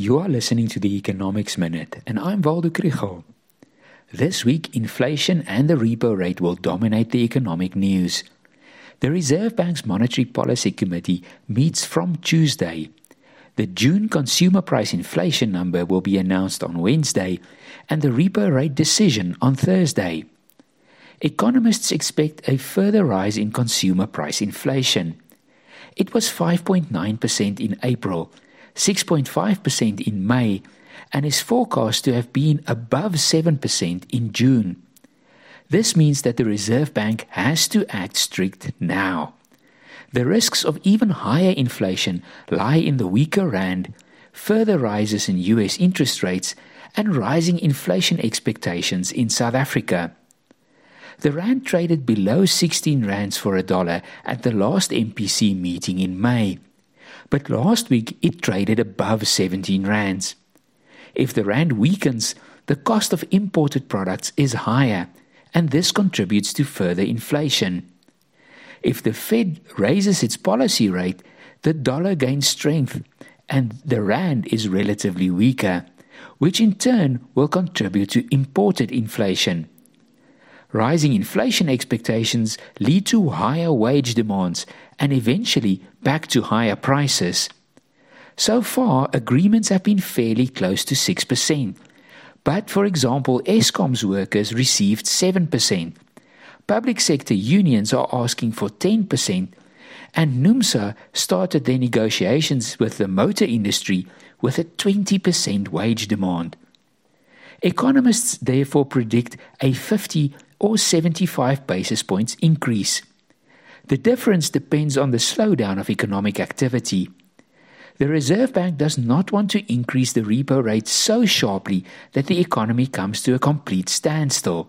You are listening to the Economics Minute, and I'm Waldo Krugell. This week, inflation and the repo rate will dominate the economic news. The Reserve Bank's Monetary Policy Committee meets from Tuesday. The June consumer price inflation number will be announced on Wednesday, and the repo rate decision on Thursday. Economists expect a further rise in consumer price inflation. It was 5.9% in April 6.5% in May, and is forecast to have been above 7% in June. This means that the Reserve Bank has to act strict now. The risks of even higher inflation lie in the weaker rand, further rises in US interest rates, and rising inflation expectations in South Africa. The rand traded below 16 rands for a dollar at the last MPC meeting in May but last week it traded above 17 rands. If the rand weakens, the cost of imported products is higher, and this contributes to further inflation. If the Fed raises its policy rate, the dollar gains strength and the rand is relatively weaker, which in turn will contribute to imported inflation. Rising inflation expectations lead to higher wage demands and eventually back to higher prices. So far, agreements have been fairly close to 6%. But, for example, Eskom's workers received 7%. Public sector unions are asking for 10%, and NUMSA started their negotiations with the motor industry with a 20% wage demand. Economists therefore predict a 50 or 75 basis points increase. The difference depends on the slowdown of economic activity. The Reserve Bank does not want to increase the repo rate so sharply that the economy comes to a complete standstill.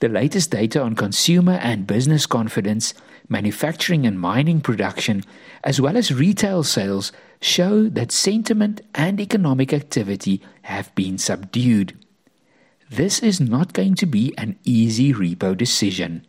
The latest data on consumer and business confidence, manufacturing and mining production, as well as retail sales, show that sentiment and economic activity have been subdued. This is not going to be an easy repo decision.